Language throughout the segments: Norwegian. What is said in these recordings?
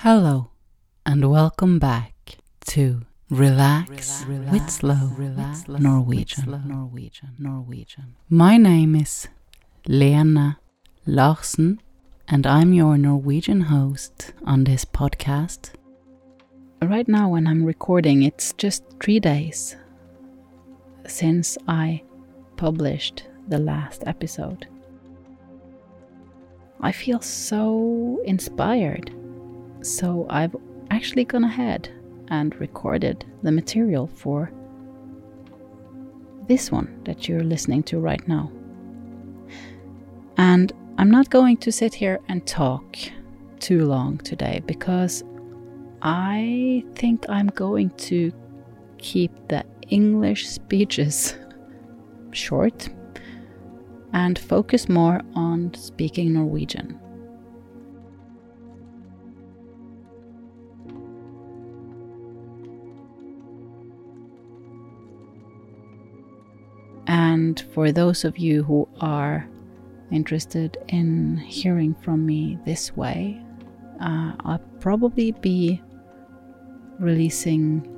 Hello, and welcome back to Relax, with Slow Norwegian. Norwegian. Norwegian. My name is Lena Larsen, and I'm your Norwegian host on this podcast. Right now, when I'm recording, it's just three days since I published the last episode. I feel so inspired so I've actually gone ahead and recorded the material for this one that you're listening to right now. And I'm not going to sit here and talk too long today because I think I'm going to keep the English speeches short and focus more on speaking Norwegian. And for those of you who are interested in hearing from me this way, uh, I'll probably be releasing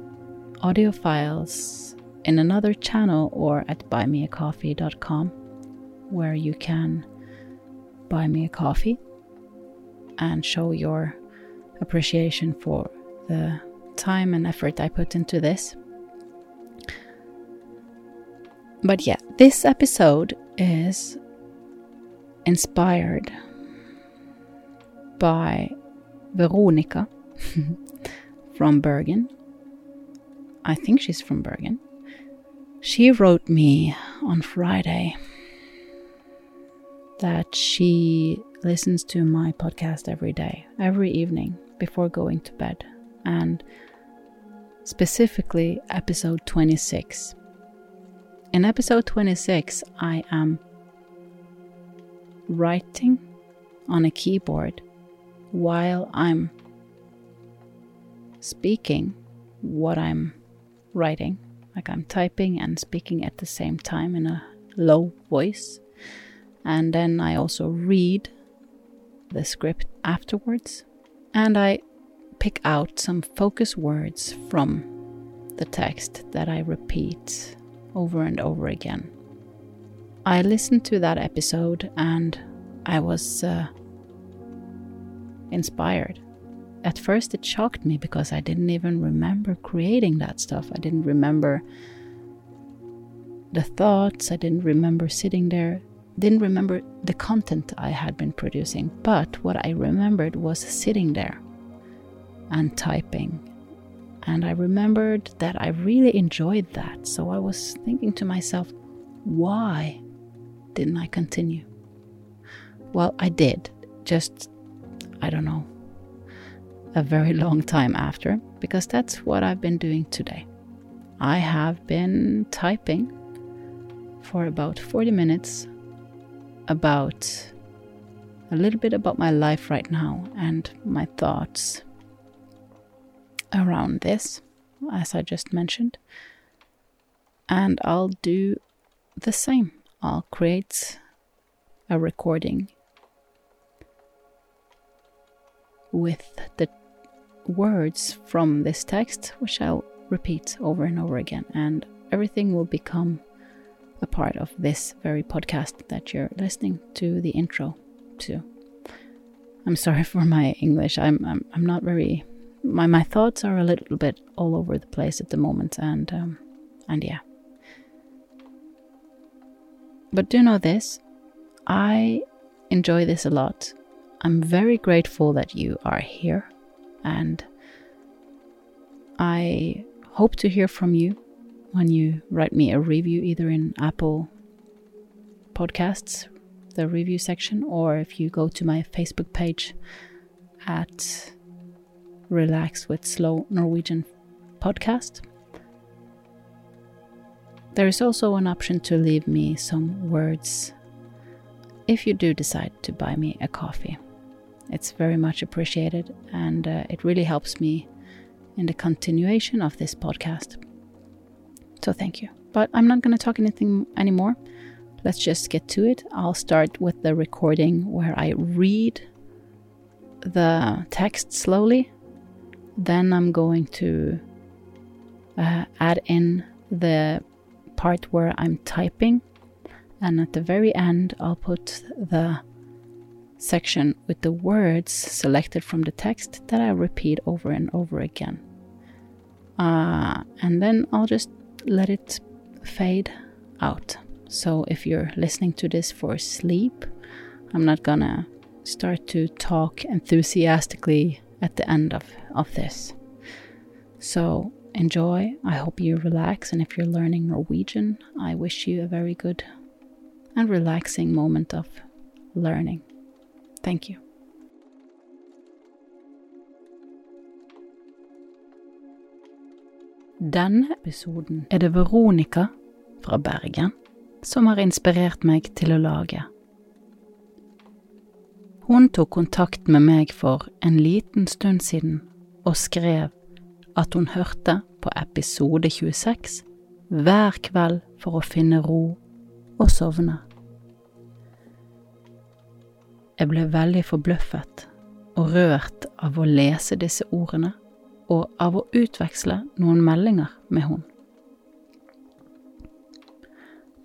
audio files in another channel or at buymeacoffee.com where you can buy me a coffee and show your appreciation for the time and effort I put into this. But yeah, this episode is inspired by Veronica from Bergen. I think she's from Bergen. She wrote me on Friday that she listens to my podcast every day, every evening before going to bed, and specifically episode 26 in episode 26, I am writing on a keyboard while I'm speaking what I'm writing. Like I'm typing and speaking at the same time in a low voice. And then I also read the script afterwards. And I pick out some focus words from the text that I repeat over and over again. I listened to that episode and I was uh, inspired. At first, it shocked me because I didn't even remember creating that stuff. I didn't remember the thoughts, I didn't remember sitting there, didn't remember the content I had been producing. But what I remembered was sitting there and typing and I remembered that I really enjoyed that. So I was thinking to myself, why didn't I continue? Well, I did, just, I don't know, a very long time after, because that's what I've been doing today. I have been typing for about 40 minutes about a little bit about my life right now and my thoughts around this, as I just mentioned. And I'll do the same. I'll create a recording with the words from this text, which I'll repeat over and over again. And everything will become a part of this very podcast that you're listening to the intro to. I'm sorry for my English. I'm I'm, I'm not very my my thoughts are a little bit all over the place at the moment, and um, and yeah. But do know this, I enjoy this a lot. I'm very grateful that you are here, and I hope to hear from you when you write me a review, either in Apple Podcasts, the review section, or if you go to my Facebook page at Relax with Slow Norwegian podcast. There is also an option to leave me some words if you do decide to buy me a coffee. It's very much appreciated and uh, it really helps me in the continuation of this podcast. So thank you. But I'm not going to talk anything anymore. Let's just get to it. I'll start with the recording where I read the text slowly. Then I'm going to uh, add in the part where I'm typing. And at the very end, I'll put the section with the words selected from the text that I repeat over and over again. Uh, and then I'll just let it fade out. So if you're listening to this for sleep, I'm not gonna start to talk enthusiastically at the end of, of this. So enjoy. I hope you relax. And if you're learning Norwegian, I wish you a very good and relaxing moment of learning. Thank you. Denne episoden er det Veronica fra Bergen som har inspirert meg til å lage. Hun tok kontakt med meg for en liten stund siden og skrev at hun hørte på episode 26 hver kveld for å finne ro og sovne. Jeg ble veldig forbløffet og rørt av å lese disse ordene og av å utveksle noen meldinger med hun.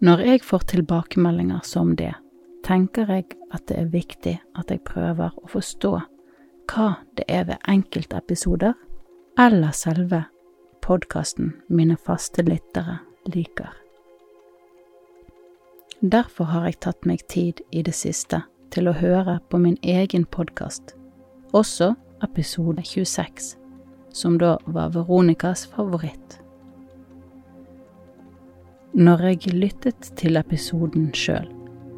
Når jeg får tilbakemeldinger som det, tenker jeg at det er viktig at jeg prøver å forstå hva det er ved enkeltepisoder eller selve podkasten mine faste lyttere liker. Derfor har jeg tatt meg tid i det siste til å høre på min egen podkast, også episode 26, som da var Veronicas favoritt. Når jeg lyttet til episoden sjøl,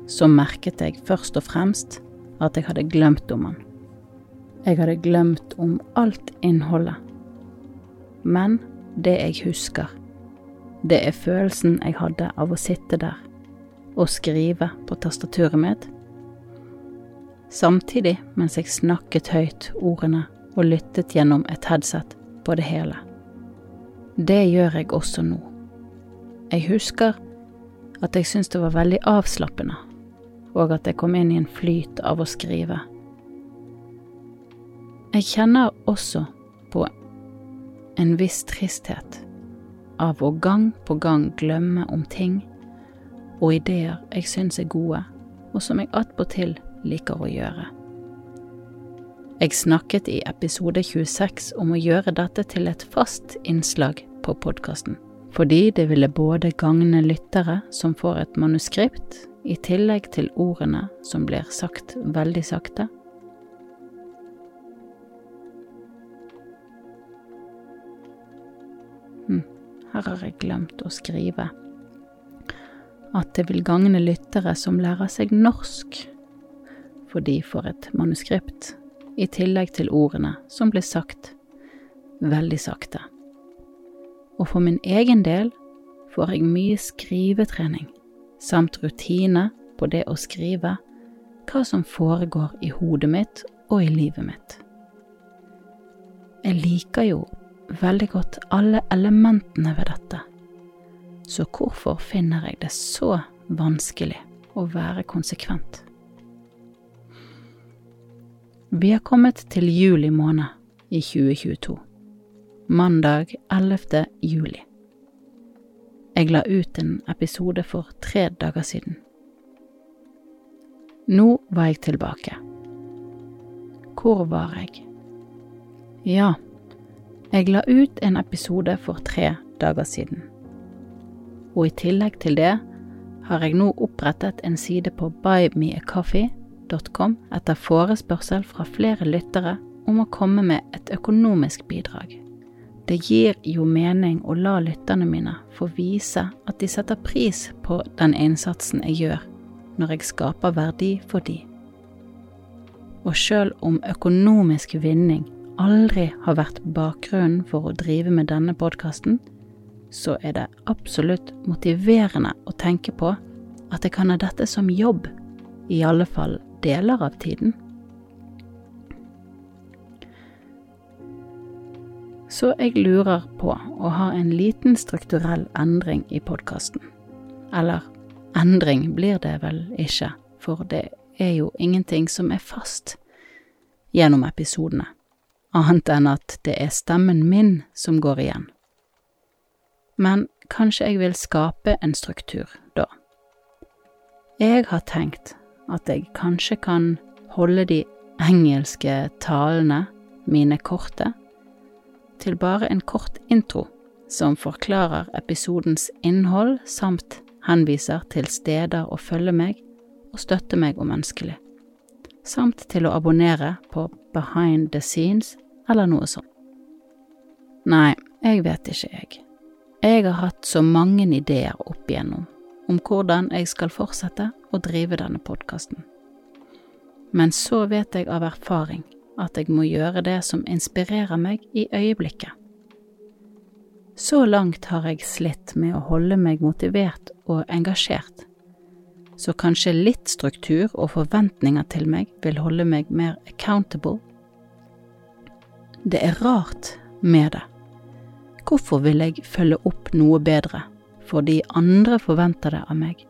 så merket jeg først og fremst at jeg hadde glemt om han. Jeg hadde glemt om alt innholdet. Men det jeg husker, det er følelsen jeg hadde av å sitte der og skrive på tastaturet mitt, samtidig mens jeg snakket høyt ordene og lyttet gjennom et headset på det hele. Det gjør jeg også nå. Jeg husker at jeg syntes det var veldig avslappende, og at jeg kom inn i en flyt av å skrive. Jeg kjenner også på en viss tristhet av å gang på gang glemme om ting og ideer jeg syns er gode, og som jeg attpåtil liker å gjøre. Jeg snakket i episode 26 om å gjøre dette til et fast innslag på podkasten fordi det ville både gagne lyttere som får et manuskript, i tillegg til ordene som blir sagt veldig sakte. Hm, her har jeg glemt å skrive at det vil gagne lyttere som lærer seg norsk, for de får et manuskript, i tillegg til ordene som blir sagt veldig sakte og for min egen del får jeg mye skrivetrening samt rutine på det å skrive hva som foregår i hodet mitt og i livet mitt. Jeg liker jo veldig godt alle elementene ved dette, så hvorfor finner jeg det så vanskelig å være konsekvent? Vi har kommet til juli måned i 2022 mandag 11. juli. Jeg la ut en episode for tre dager siden. Nå var jeg tilbake. Hvor var jeg? Ja, jeg la ut en episode for tre dager siden. Og i tillegg til det har jeg nå opprettet en side på buymeacoffee.com etter forespørsel fra flere lyttere om å komme med et økonomisk bidrag. Det gir jo mening å la lytterne mine få vise at de setter pris på den innsatsen jeg gjør når jeg skaper verdi for de. Og sjøl om økonomisk vinning aldri har vært bakgrunnen for å drive med denne podkasten, så er det absolutt motiverende å tenke på at jeg kan ha dette som jobb, i alle fall deler av tiden. Så jeg lurer på å ha en liten strukturell endring i podkasten. Eller endring blir det vel ikke, for det er jo ingenting som er fast. gjennom episodene, annet enn at det er stemmen min som går igjen. Men kanskje jeg vil skape en struktur da. Jeg har tenkt at jeg kanskje kan holde de engelske talene mine korte, til bare en kort intro som forklarer episodens innhold samt henviser til steder å følge meg og støtte meg om ønskelig, samt til å abonnere på Behind the Scenes eller noe sånt. Nei, jeg vet ikke, jeg. Jeg har hatt så mange ideer opp igjennom om hvordan jeg skal fortsette å drive denne podkasten. Men så vet jeg av erfaring at jeg må gjøre det som inspirerer meg i øyeblikket. Så langt har jeg slitt med å holde meg motivert og engasjert, så kanskje litt struktur og forventninger til meg vil holde meg mer accountable. Det er rart med det. Hvorfor vil jeg følge opp noe bedre fordi andre forventer det av meg,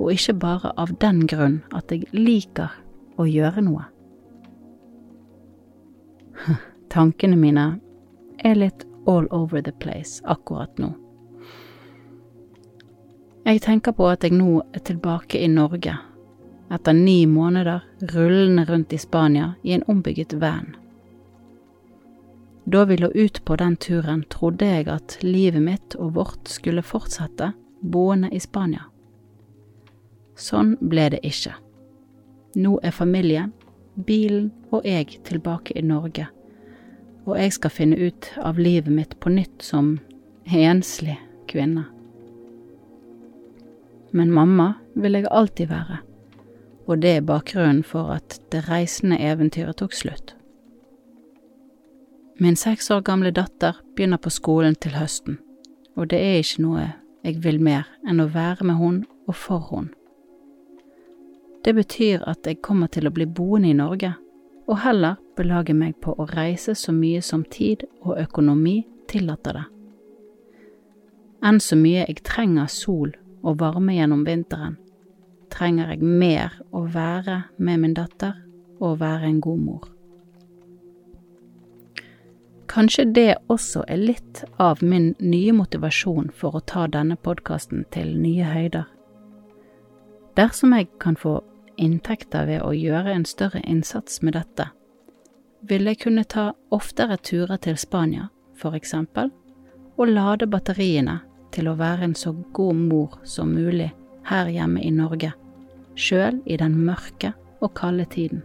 og ikke bare av den grunn at jeg liker å gjøre noe? Tankene mine er litt all over the place akkurat nå. Jeg tenker på at jeg nå er tilbake i Norge, etter ni måneder rullende rundt i Spania i en ombygget van. Da vi lå ut på den turen, trodde jeg at livet mitt og vårt skulle fortsette boende i Spania. Sånn ble det ikke. Nå er familien, bilen og jeg tilbake i Norge og jeg skal finne ut av livet mitt på nytt som enslig kvinne. Men mamma vil jeg alltid være, og det er bakgrunnen for at det reisende eventyret tok slutt. Min seks år gamle datter begynner på skolen til høsten, og det er ikke noe jeg vil mer enn å være med hun og for hun. Det betyr at jeg kommer til å bli boende i Norge og heller belage meg på å reise så mye som tid og økonomi tillater det. Enn så mye jeg trenger sol og varme gjennom vinteren, trenger jeg mer å være med min datter og være en god mor. Kanskje det også er litt av min nye motivasjon for å ta denne podkasten til nye høyder. Dersom jeg kan få inntekter ved å gjøre en større innsats med dette, vil jeg kunne ta oftere turer til Spania, for eksempel, og lade batteriene til å være en så god mor som mulig her hjemme i Norge, sjøl i den mørke og kalde tiden.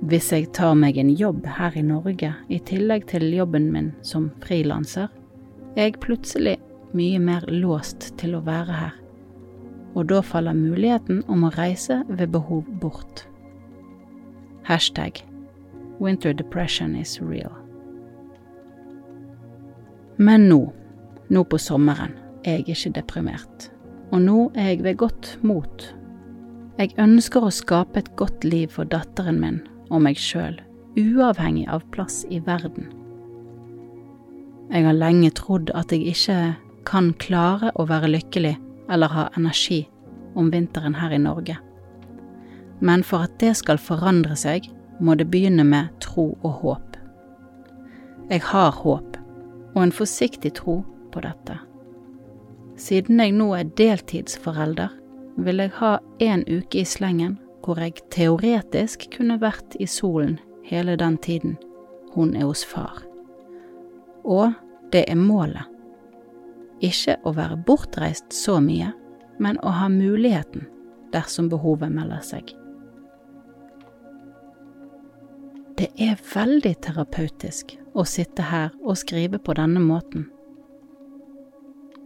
Hvis jeg tar meg en jobb her i Norge i tillegg til jobben min som frilanser, er jeg plutselig mye mer låst til å være her og da faller muligheten om å reise ved behov bort. Hashtag Winter depression is real. Men nå, nå på sommeren, er jeg ikke deprimert, og nå er jeg ved godt mot. Jeg ønsker å skape et godt liv for datteren min og meg sjøl, uavhengig av plass i verden. Jeg har lenge trodd at jeg ikke kan klare å være lykkelig eller ha energi om vinteren her i Norge. Men for at det skal forandre seg, må det begynne med tro og håp. Jeg har håp, og en forsiktig tro på dette. Siden jeg nå er deltidsforelder, vil jeg ha en uke i slengen hvor jeg teoretisk kunne vært i solen hele den tiden hun er hos far. Og det er målet. Ikke å være bortreist så mye, men å ha muligheten dersom behovet melder seg. Det er veldig terapeutisk å sitte her og skrive på denne måten.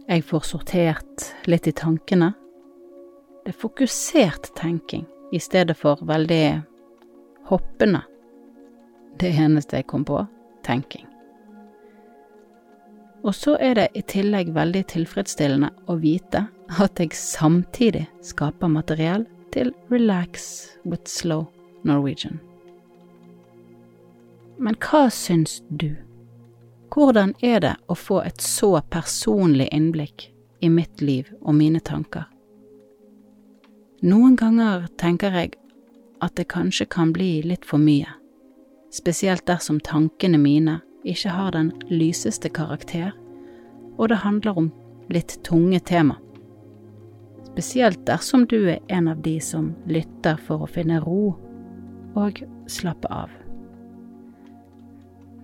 Jeg får sortert litt i tankene. Det er fokusert tenking i stedet for veldig hoppende. Det eneste jeg kom på tenking. Og så er det i tillegg veldig tilfredsstillende å vite at jeg samtidig skaper materiell til Relax with Slow Norwegian. Men hva syns du? Hvordan er det å få et så personlig innblikk i mitt liv og mine tanker? Noen ganger tenker jeg at det kanskje kan bli litt for mye, spesielt dersom tankene mine ikke har den lyseste karakter, og det handler om litt tunge tema. Spesielt dersom du er en av de som lytter for å finne ro og slappe av.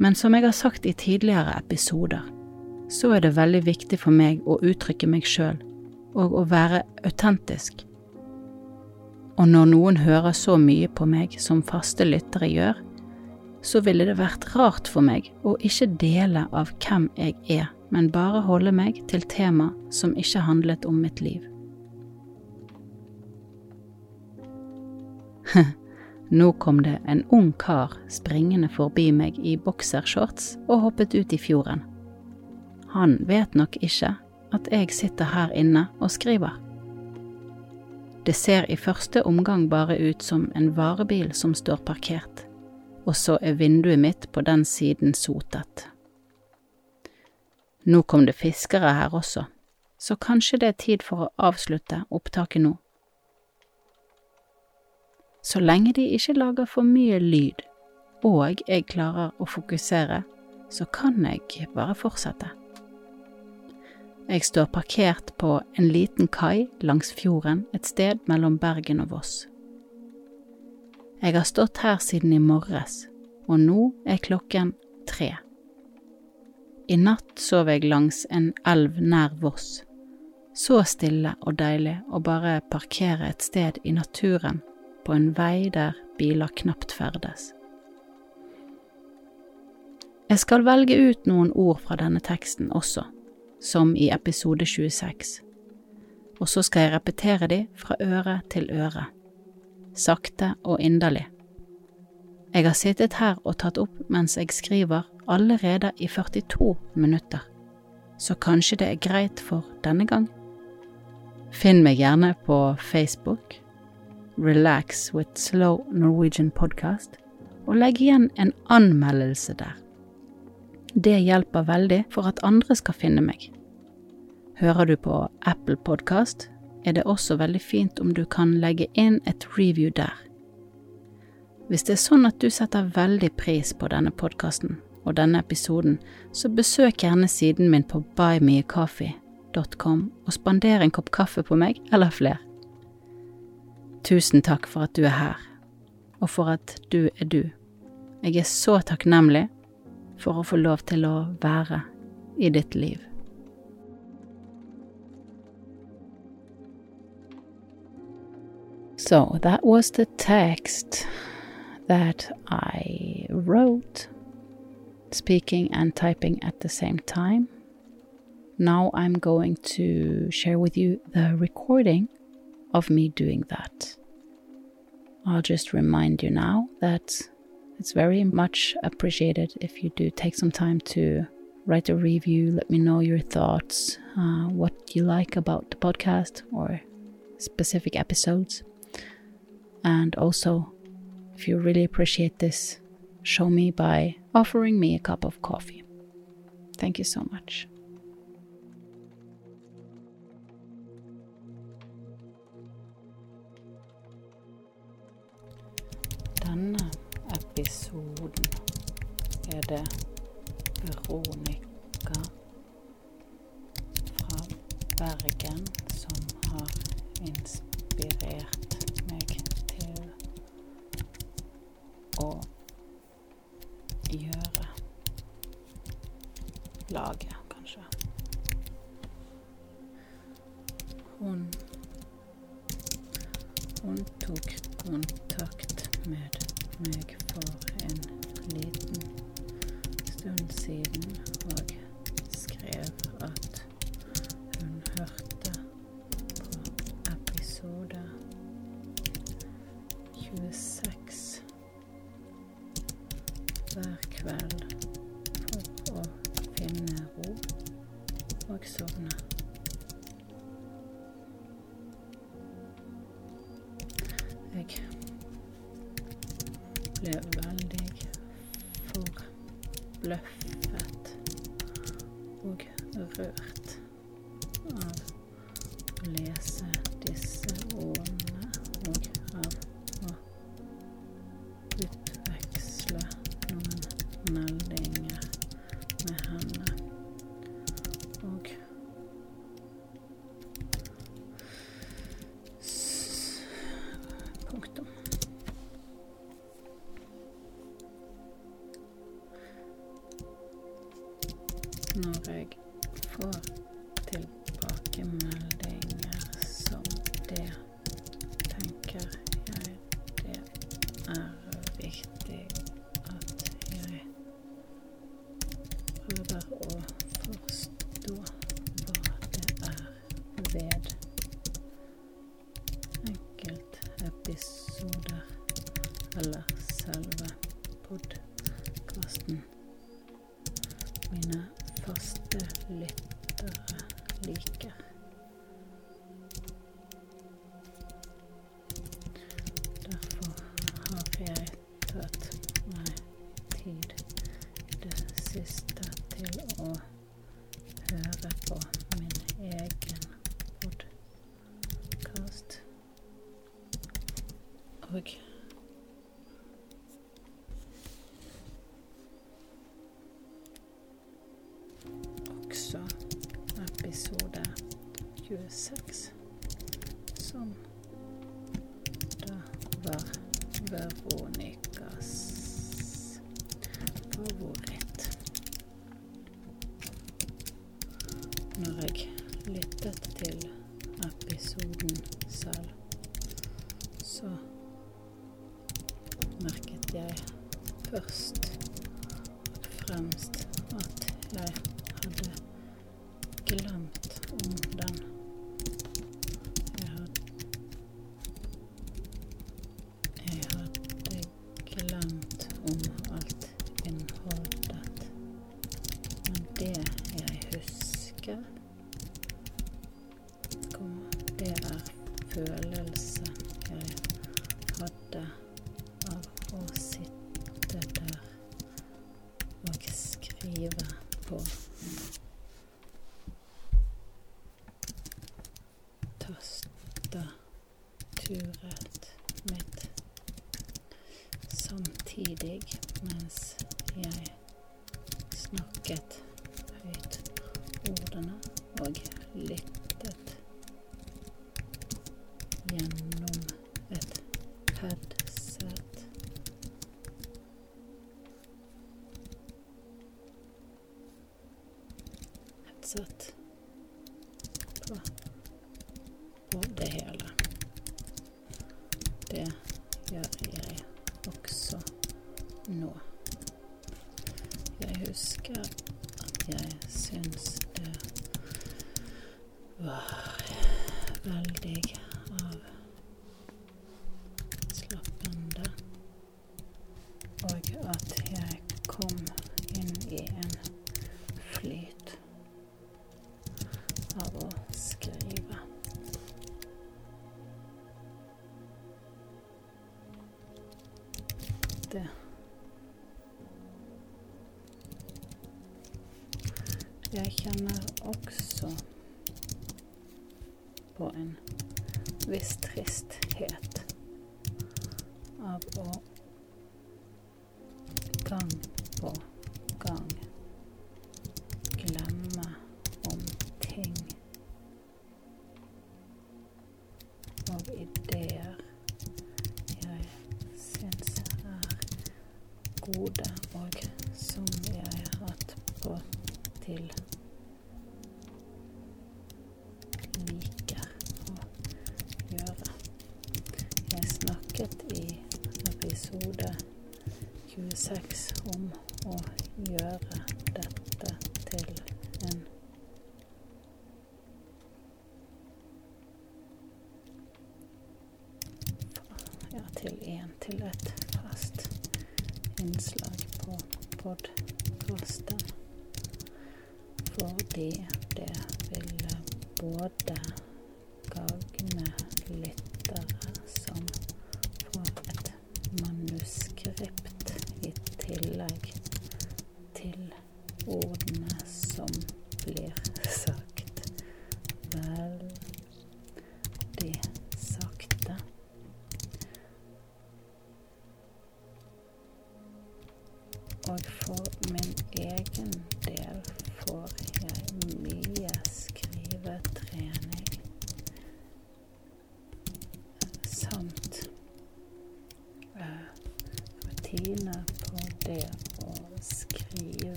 Men som jeg har sagt i tidligere episoder, så er det veldig viktig for meg å uttrykke meg sjøl og å være autentisk. Og når noen hører så mye på meg som faste lyttere gjør, så ville det vært rart for meg å ikke dele av hvem jeg er, men bare holde meg til tema som ikke handlet om mitt liv. Nå kom det en ung kar springende forbi meg i boksershorts og hoppet ut i fjorden. Han vet nok ikke at jeg sitter her inne og skriver. Det ser i første omgang bare ut som en varebil som står parkert og så er vinduet mitt på den siden sotet. Nå kom det fiskere her også, så kanskje det er tid for å avslutte opptaket nå. Så lenge de ikke lager for mye lyd, og jeg klarer å fokusere, så kan jeg bare fortsette. Jeg står parkert på en liten kai langs fjorden et sted mellom Bergen og Voss. Jeg har stått her siden i morges, og nå er klokken tre. I natt sov jeg langs en elv nær Voss. Så stille og deilig å bare parkere et sted i naturen på en vei der biler knapt ferdes. Jeg skal velge ut noen ord fra denne teksten også, som i episode 26, og så skal jeg repetere de fra øre til øre sakte og inderlig. Jeg har sittet her og tatt opp mens jeg skriver allerede i 42 minutter, så kanskje det er greit for denne gang. Finn meg gjerne på Facebook, Relax with Slow Norwegian Podcast, og legg igjen en anmeldelse der. Det hjelper veldig for at andre skal finne meg. Hører du på Apple Podcast, er det også veldig fint om du kan legge inn et review der. Hvis det er sånn at du setter veldig pris på denne podkasten og denne episoden, så besøk gjerne siden min på buymeacoffee.com og spander en kopp kaffe på meg eller flere. Tusen takk for at du er her, og for at du er du. Jeg er så takknemlig for å få lov til å være i ditt liv. So that was the text that I wrote, speaking and typing at the same time. Now I'm going to share with you the recording of me doing that. I'll just remind you now that it's very much appreciated if you do take some time to write a review, let me know your thoughts, uh, what you like about the podcast or specific episodes. And also, if you really appreciate this, show me by offering me a cup of coffee. Thank you so much. Denne episoden er det Veronica fra Bergen som har inspirert meg å gjøre. Lage, you a sip. samtidig mens jeg snakket høyt ordene og lyttet gjennom kjenner også på en viss tristhet. til én til et fast innslag på podkasten. Fordi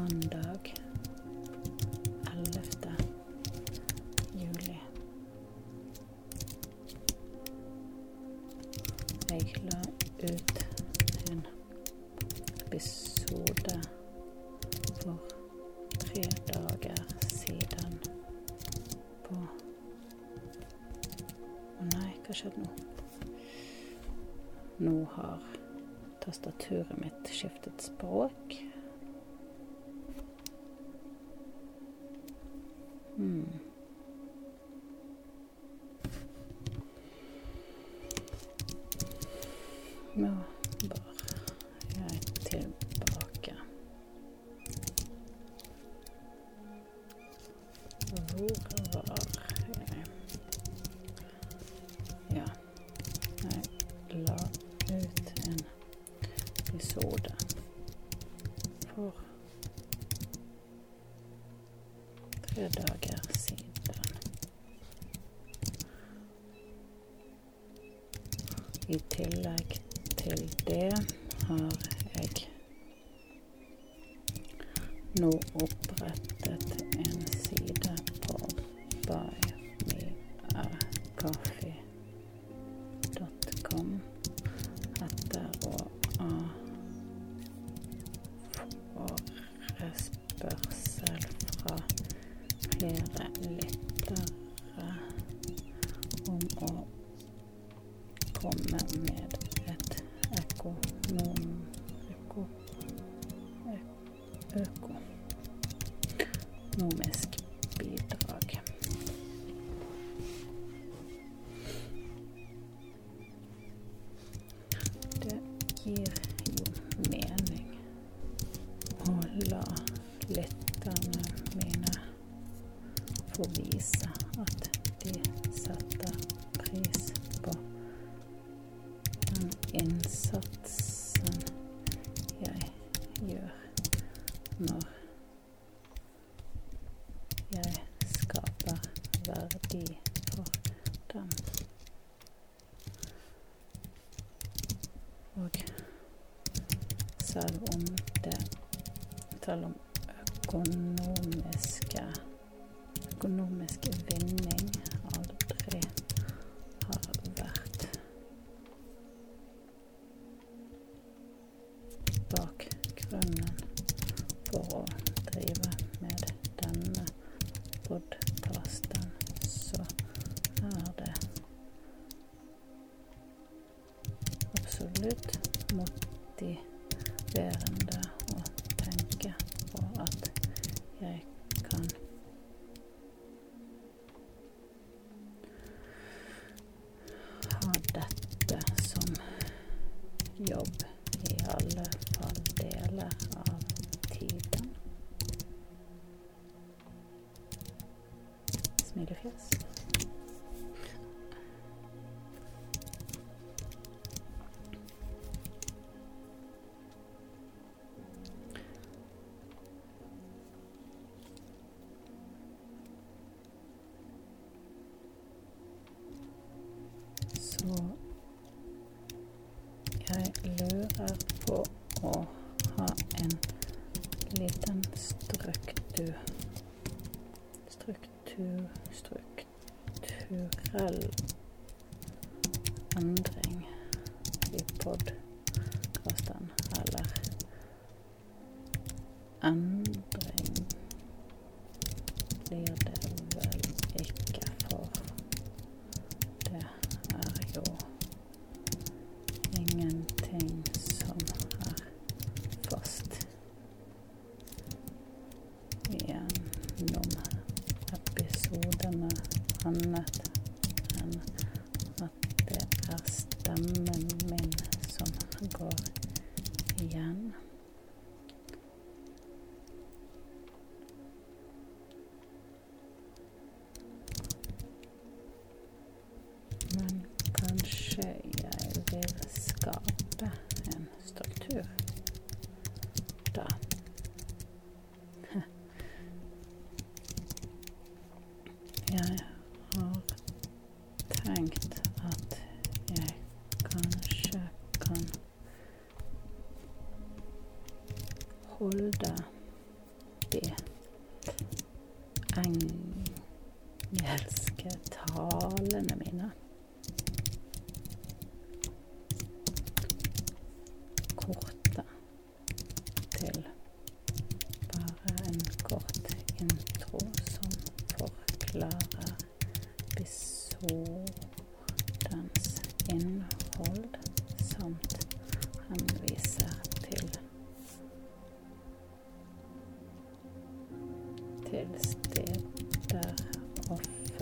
mandag 11. juli. Jeg la ut en episode for tre dager siden på Å nei, hva skjedde nå? Nå har tastaturet mitt skiftet språk. forteller om det. Forteller om økonomiske her på å ha en liten struktur Struktur Strukturell endring i podkasten, eller endring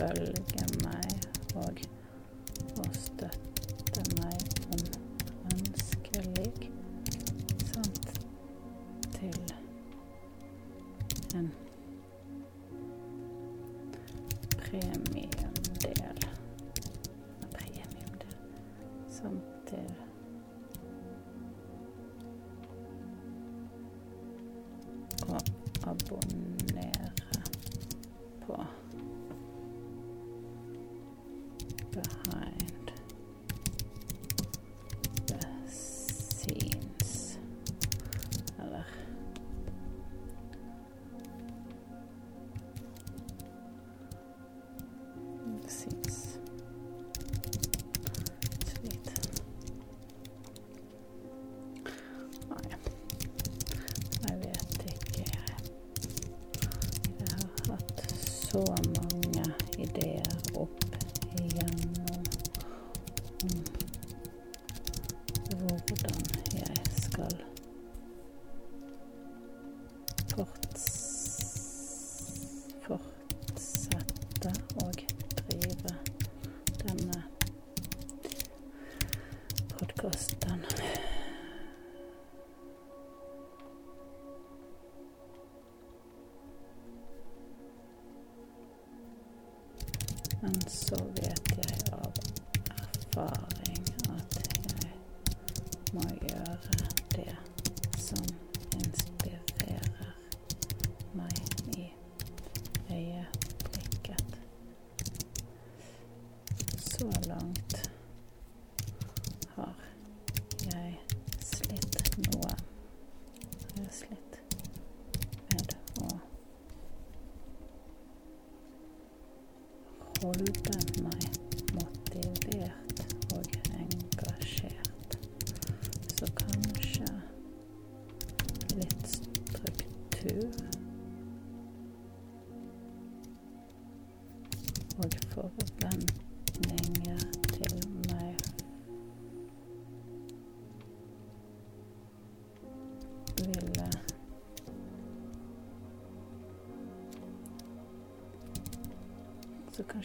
følge meg og, og støtte meg om ønskelig samt til en premiedel Premiedel samt til og abonnement. so hålla med måtte jag ber.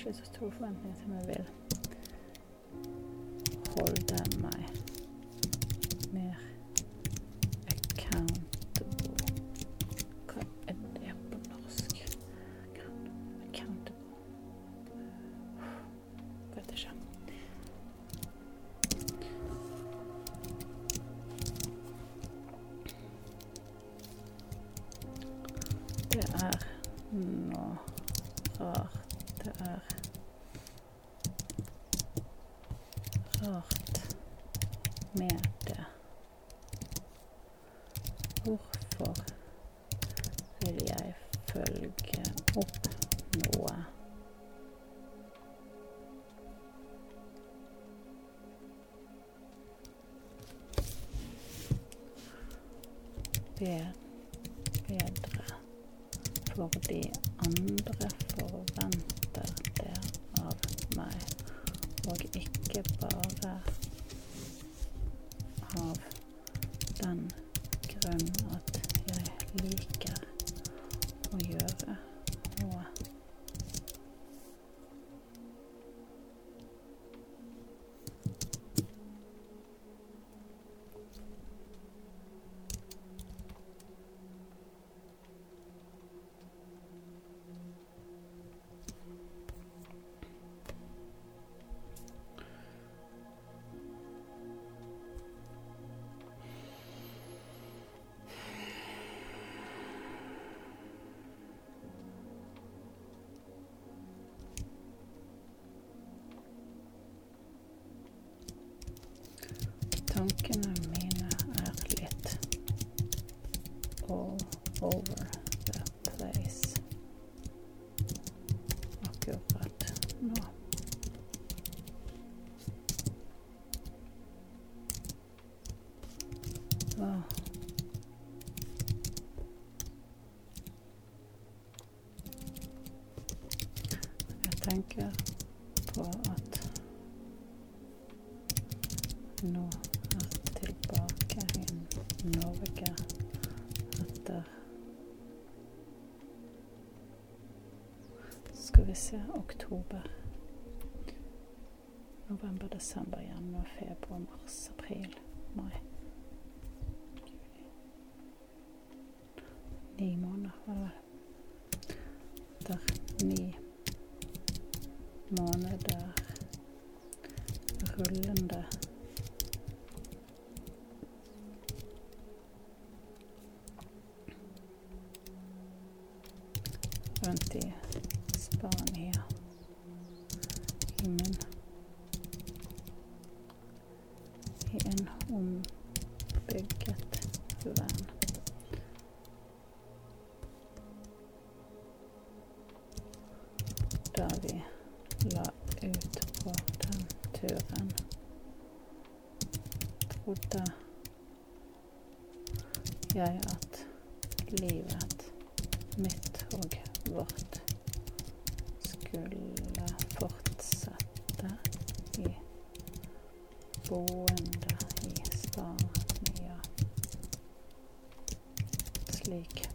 Jezus trofast med es jag will. Duncan Amina Arlit all over the place. Akkurat nå. Så. Jeg tenker oktober. November, desember, januar, februar, mars, april, mai. la ut på den turen. Trodde jeg at livet mitt og vårt skulle fortsette i boende i Stania. Slik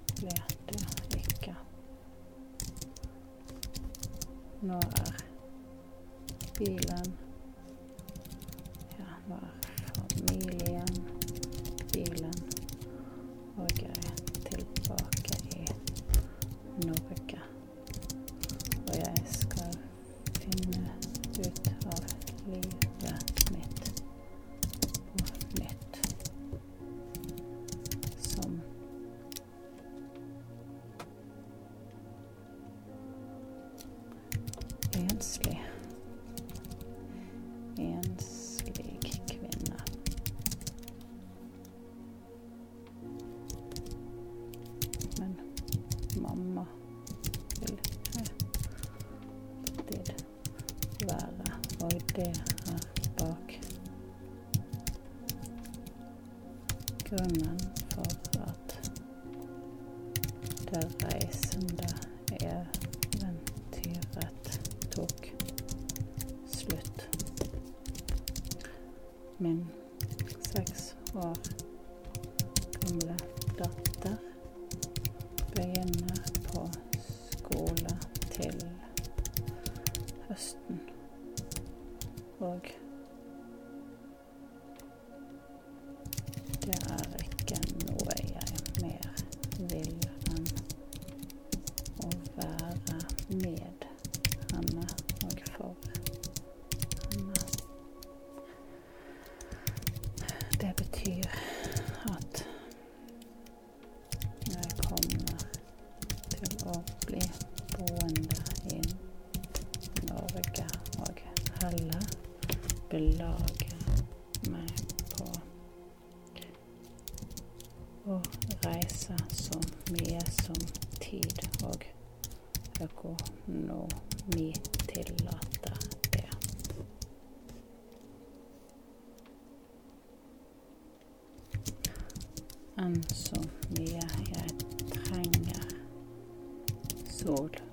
når vi tillater det. Enn så mye jeg trenger sol.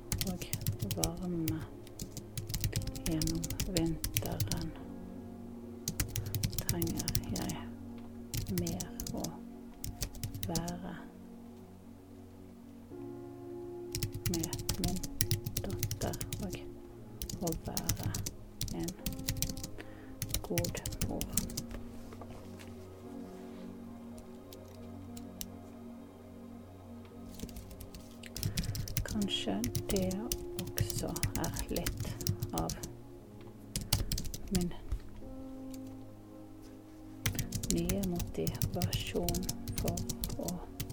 inspirasjon for å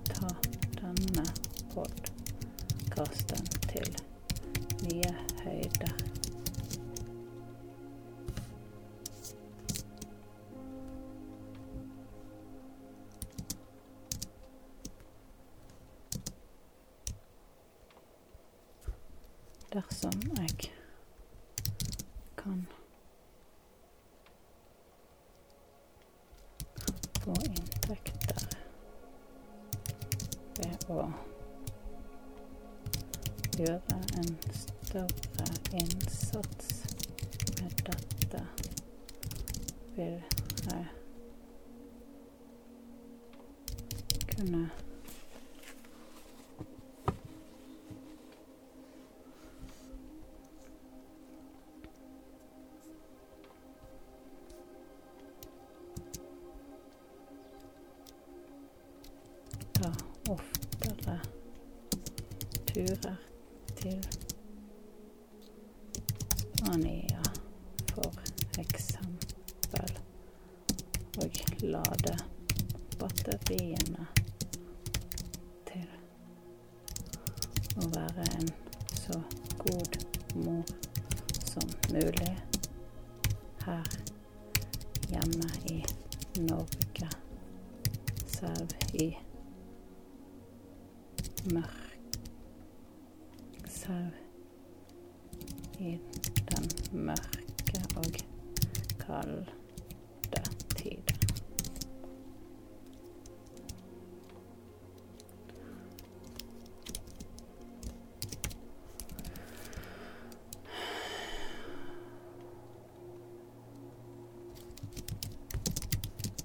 ta denne podkasten til nye høyder. Dersom jeg kan å gjøre en større innsats med dette, vil jeg kunne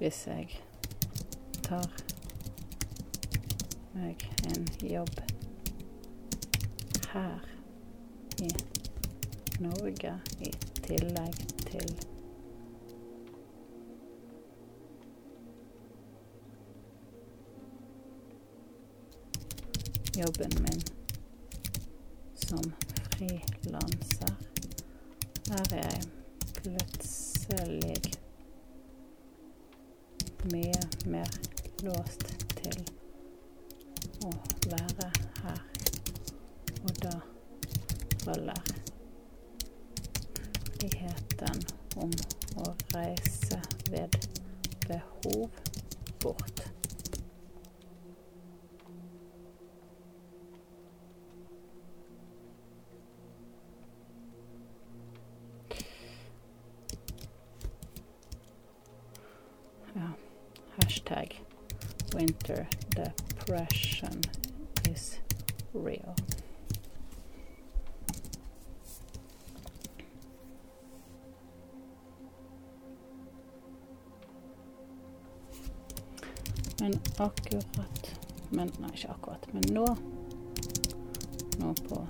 Hvis jeg tar meg en jobb her i Norge i tillegg til jobben min som frilanser, er jeg plutselig mye mer låst til å være her. Og da faller friheten om å reise ved behov bort. Ja, hashtag winter depression is real. Men akkurat Men nei, ikke akkurat. Men nå Nå på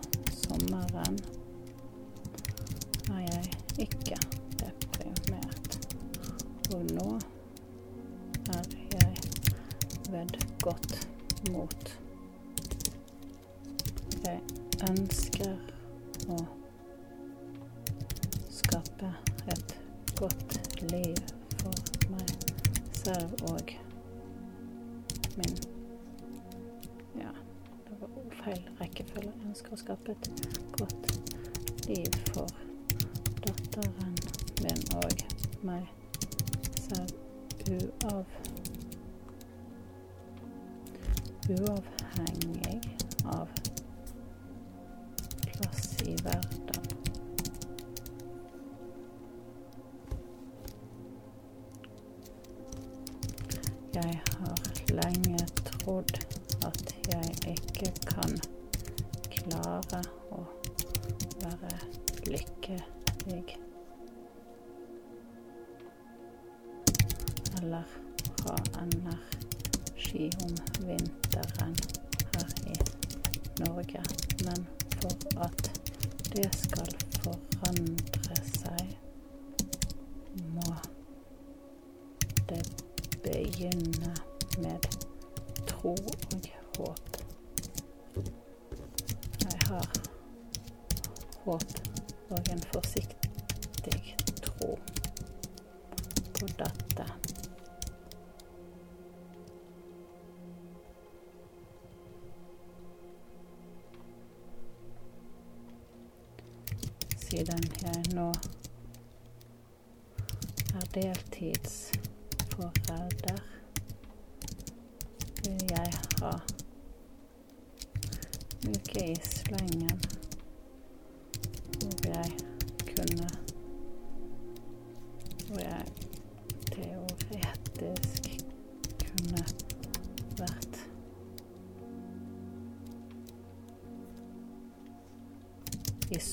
skape et godt liv for datteren min og meg selv uav uavhengig av plass i verden. Jeg har lenge trodd at jeg ikke kan klare å være lykkelig. Eller ha energi om vinteren her i Norge. Men for at det skal forandre seg, må det begynne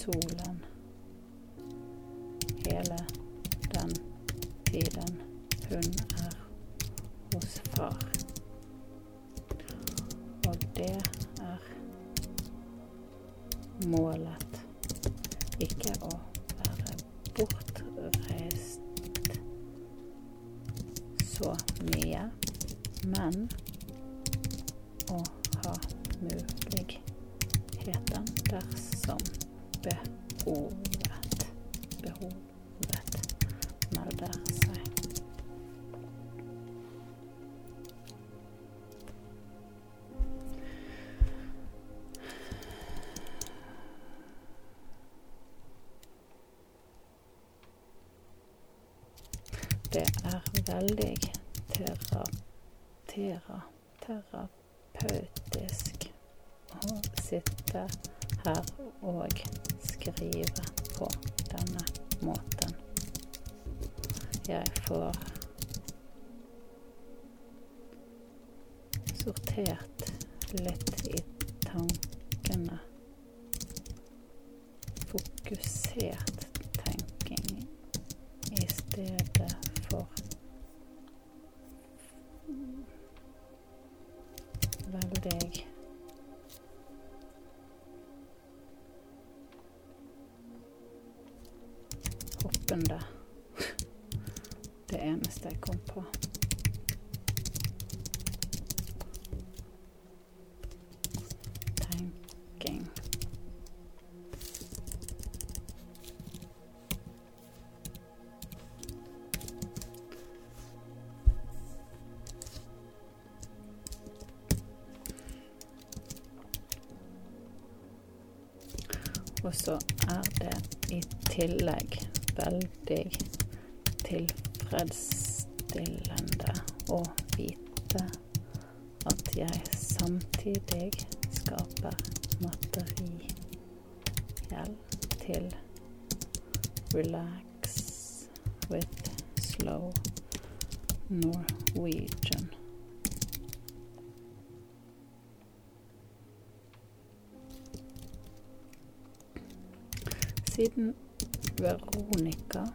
是的。veldig terapera, terapeutisk å sitte her og skrive på denne måten. Jeg får sortert litt så er det i tillegg veldig tilfredsstillende å vite at jeg samtidig skaper materiell til Relax with slow Norwegian. siden Veronica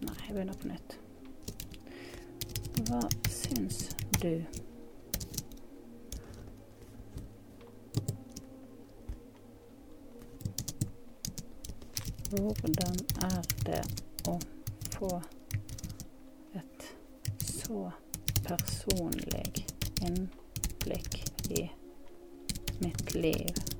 Nei, jeg begynner på nytt. Hva syns du? Hvordan er det å få et så personlig innblikk i mitt liv?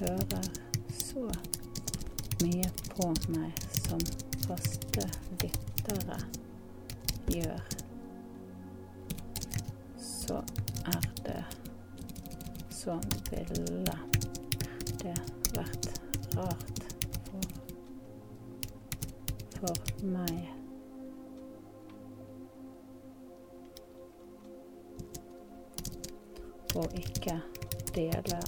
hører så mye på meg som faste lyttere gjør, så er det så ville det vært rart for, for meg. Og ikke dele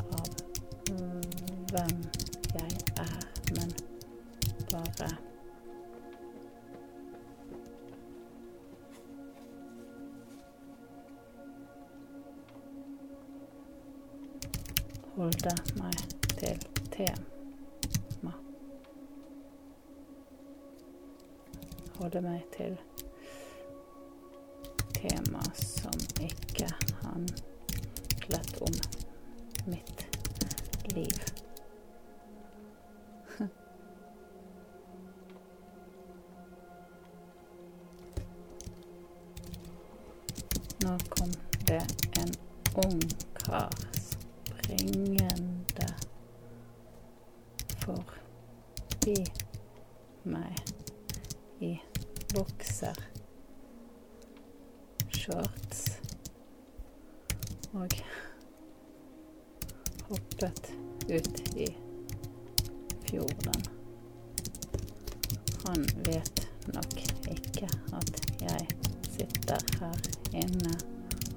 Han vet nok ikke at jeg sitter her inne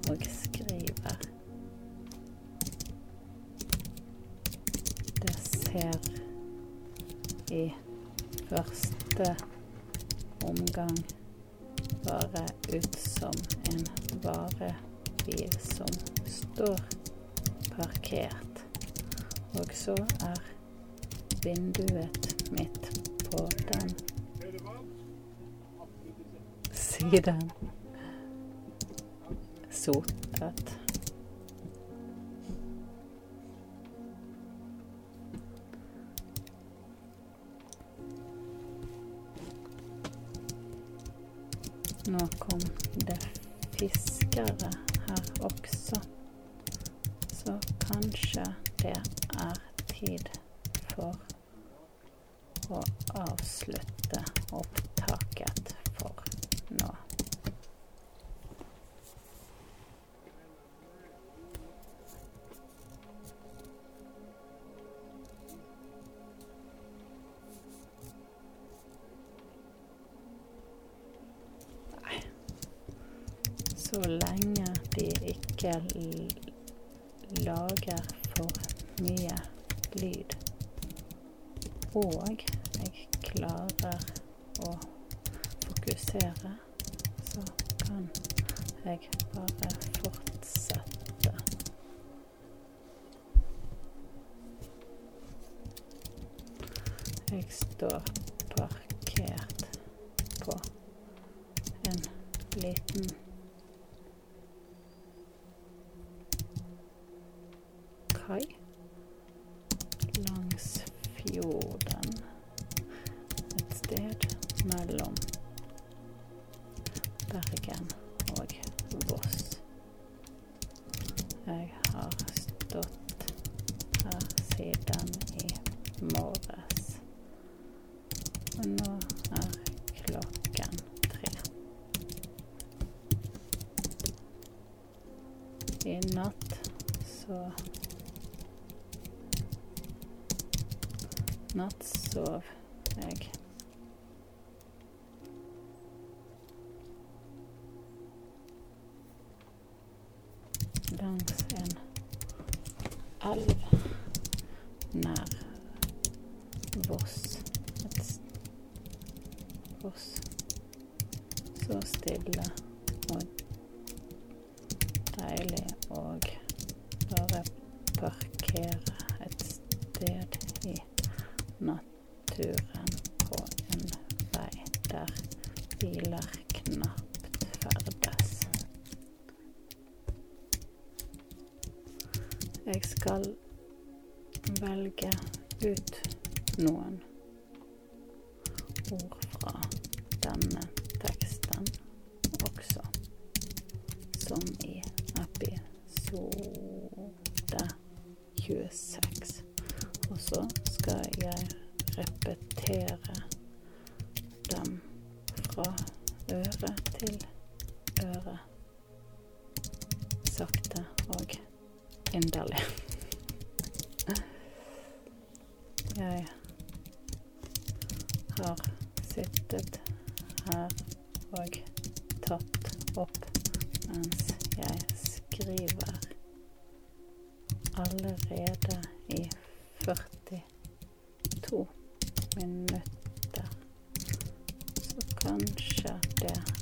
og skriver. Det ser i første omgang bare ut som en varebil som står parkert. Og så er vinduet mitt på den siden sotet. Nå kom ikke lager for mye lyd. Og jeg klarer å fokusere, ut noen sittet her og tatt opp mens jeg skriver allerede i 42 minutter. Så kanskje det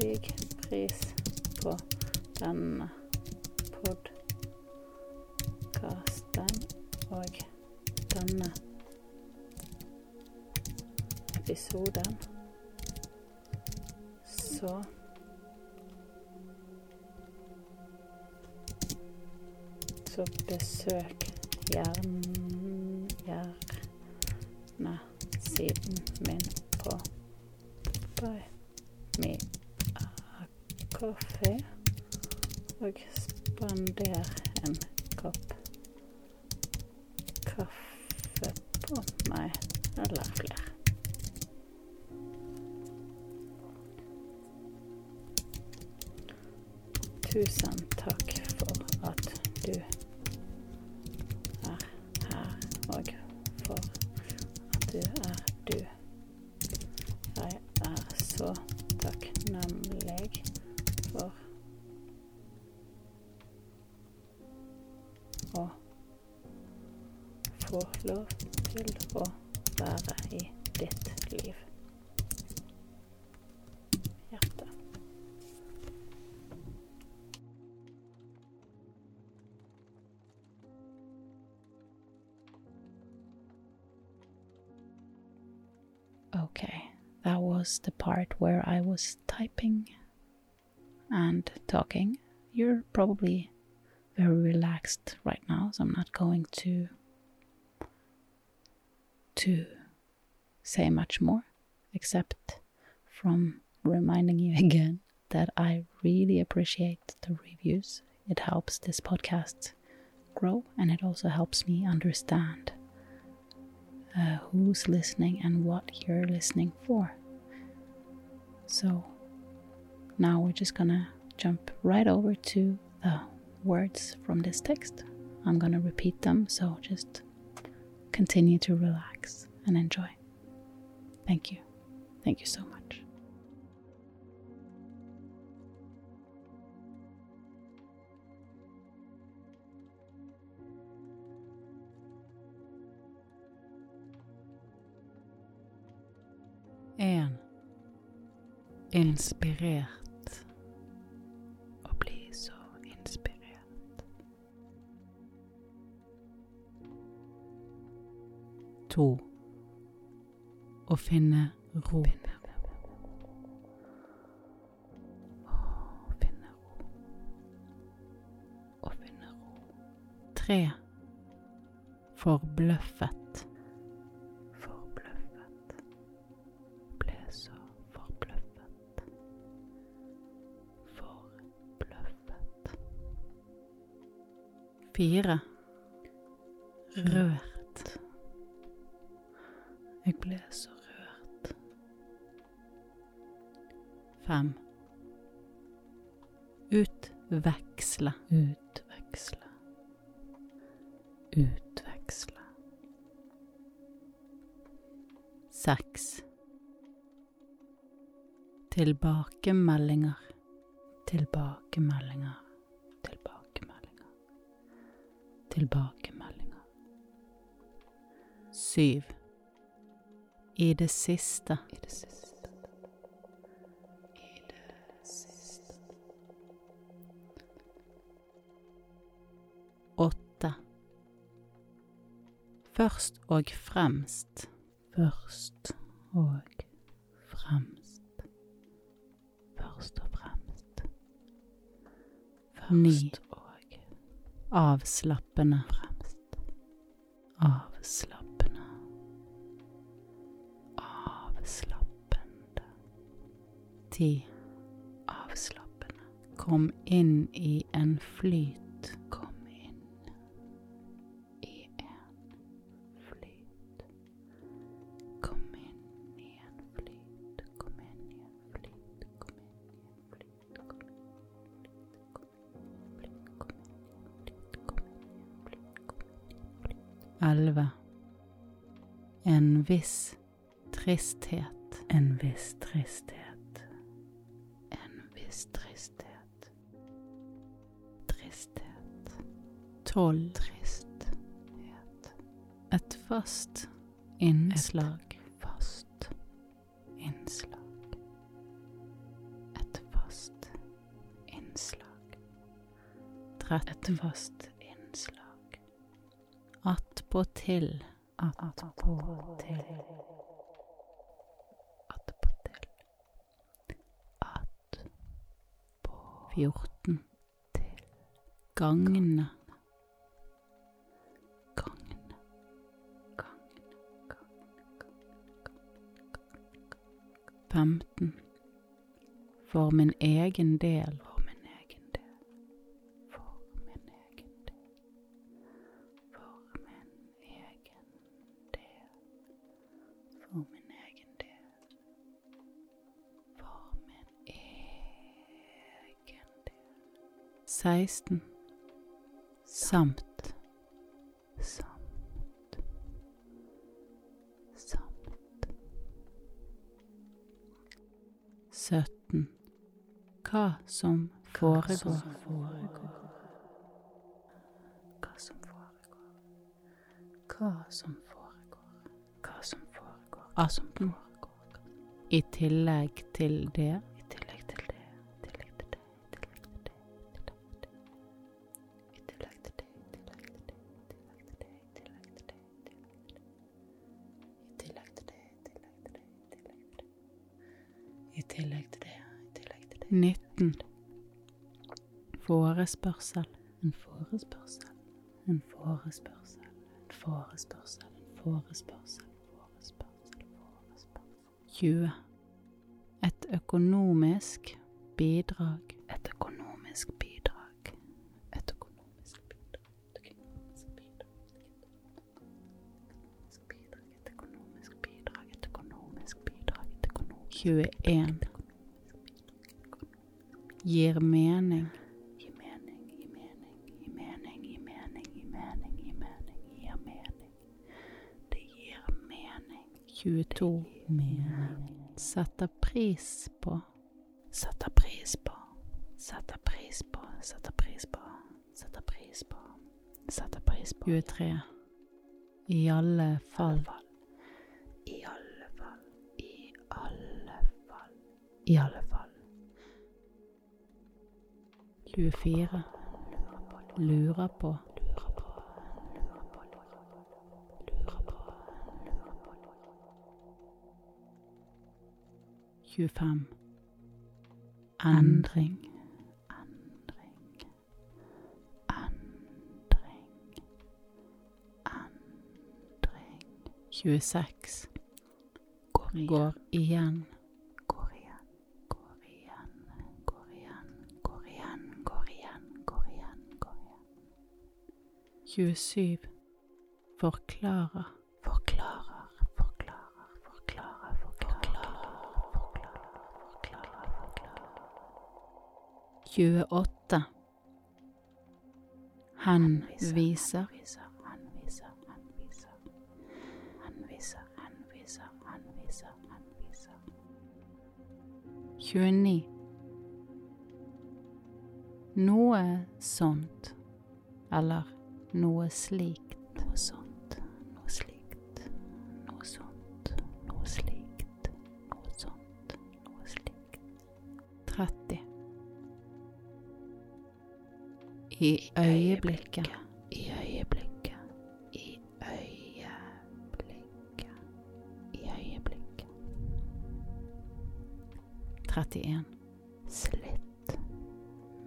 veldig was the part where I was typing and talking. You're probably very relaxed right now, so I'm not going to to say much more except from reminding you again that I really appreciate the reviews. It helps this podcast grow and it also helps me understand uh, who's listening and what you're listening for. So now we're just gonna jump right over to the words from this text. I'm gonna repeat them, so just continue to relax and enjoy. Thank you. Thank you so much. Inspirert. Å bli så inspirert. To. Å finne ro. Å finne ro. Tre. Forbløffet. Fire. Rørt. Jeg ble så rørt. Fem. Utveksle. Utveksle. Utveksle. Seks. Tilbakemeldinger. Tilbakemeldinger. Tilbakemeldinger. Syv. I det siste. I det siste. I det siste. Åtte. Først og fremst. Først og fremst. Først og fremst. Først og Avslappende. fremst. Avslappende. Avslappende. Ti. Avslappende. Kom inn i en flyt. Elleve. En viss tristhet. En viss tristhet. En viss tristhet. Tristhet. Tolv. Tristhet. Et fast innslag. Fast innslag. Et fast innslag. Et fast. Attpåtil. Attpåtil. Attpåtil. Attpå. Fjorten. Til. Gagne. Gagn. Gagn. Gagn. Femten. For min egen del. 16 samt. Samt. Samt. 17 hva som foregår. Hva som foregår. Hva som foregår. Hva som foregår. Hva som foregår. I tillegg til det Forespørsel. En forespørsel, en forespørsel, en forespørsel, en forespørsel, forespørsel, forespørsel. Tjue. Et økonomisk bidrag. Et økonomisk bidrag. Et økonomisk bidrag. Et økonomisk bidrag. Et økonomisk bidrag. Et økonomisk bidrag. Et økonomisk bidrag. Et økonomisk Tjueen. Gir mening. Gi mening, gi mening, gi mening, gi mening, gi mening, gi mening, gir mening. Det gir mening. 22. Mening. Sette pris på. Sette pris på. Sette pris på. Sette pris på. Sette pris på. Sette pris på. 23. I alle fall. I alle fall. I alle fall. I alle fall. 24. Lurer på. Lurer på. Lurer på. Lurer på. Lurer på. 25. Endring. Endring. Endring. Endring. 26. Går igjen. Går igjen. Går igjen. Går igjen. Går igjen. Går igjen. Går igjen. Går igjen. Går igjen. 27. Forklarer. Forklarer. Forklarer. Forklarer. Forklarer. Forklarer. Forklarer. 28. Han viser. 29. Noe sånt. Eller noe slikt. I øyeblikket. I øyeblikket. I øyeblikket. I øyeblikket. 31. Slitt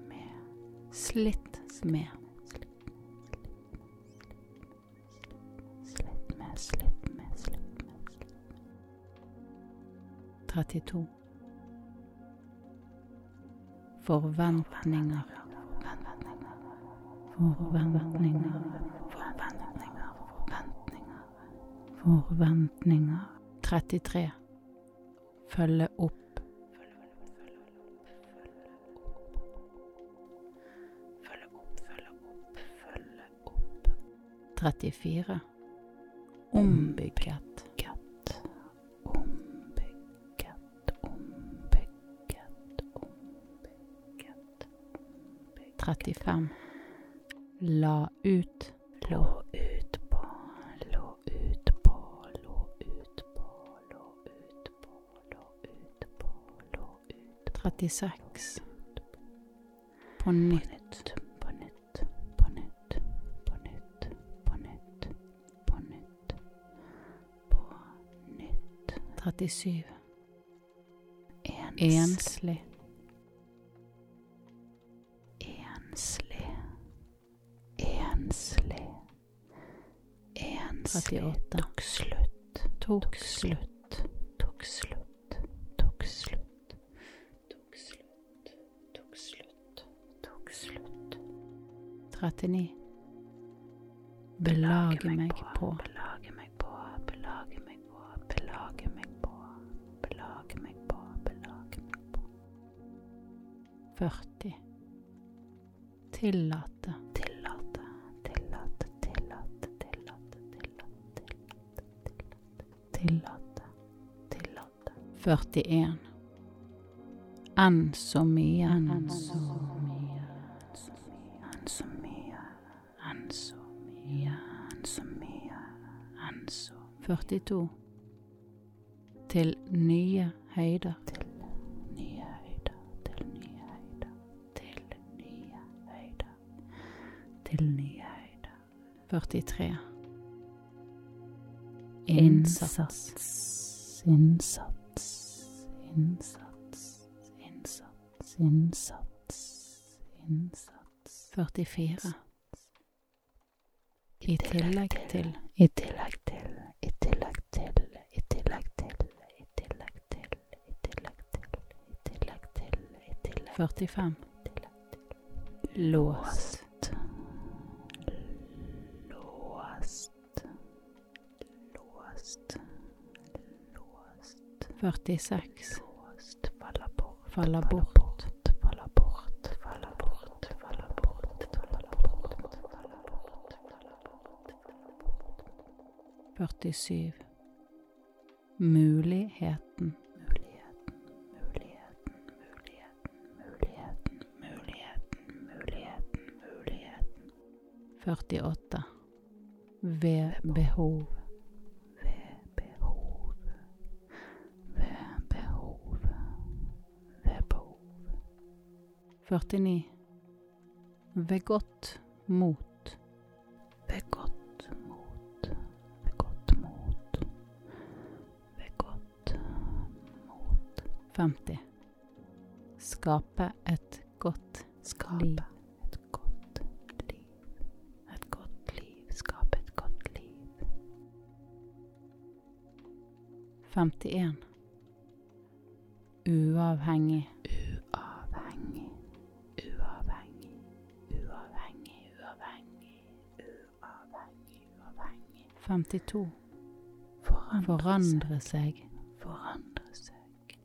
med Slitt med. Slitt med, slitt med, slitt med. 32. Forventninger. Forventninger. Forventninger, forventninger. Forventninger. 33. Følge opp. Følge opp, følge opp, følge opp. 34. Ombygget. Ombygget, ombygget, ombygget, ombygget. 35. La ut. Lå ut på, lå ut på, lå ut på, lå ut på, lå ut på, lå ut 36. På nytt. på nytt, på nytt, på nytt, på nytt, på nytt, på nytt. 37. Enslig. enslig, 48. Tok slutt. Tok slutt. Tok slutt. Tok slutt. Tok slutt. Tok slutt. Tok slutt. 39. Belage meg på. Belage meg på. Belage meg på. Belage meg på. Belage meg på. Belage meg på. 40. Tillat 41. Enn så mye. Enn så mye, enn så mye, enn så mye, enn så mye, enn så 42. Til nye høyder. til nye høyder, til nye høyder, til nye høyder, til nye høyder. 43. Innsats, innsats, innsats, innsats, innsats, innsats. 44. I tillegg til. I tillegg til, i tillegg til, i tillegg til, i tillegg til, i tillegg til, i tillegg til, i tillegg 45. til. Låst. Låst. Låst. Låst. 46. Faller bort. Faller Faller bort. Ved Faller 49. Ved godt mot. Ved godt mot, ved godt mot, ved godt mot. 50. Skape forandre seg, forandre seg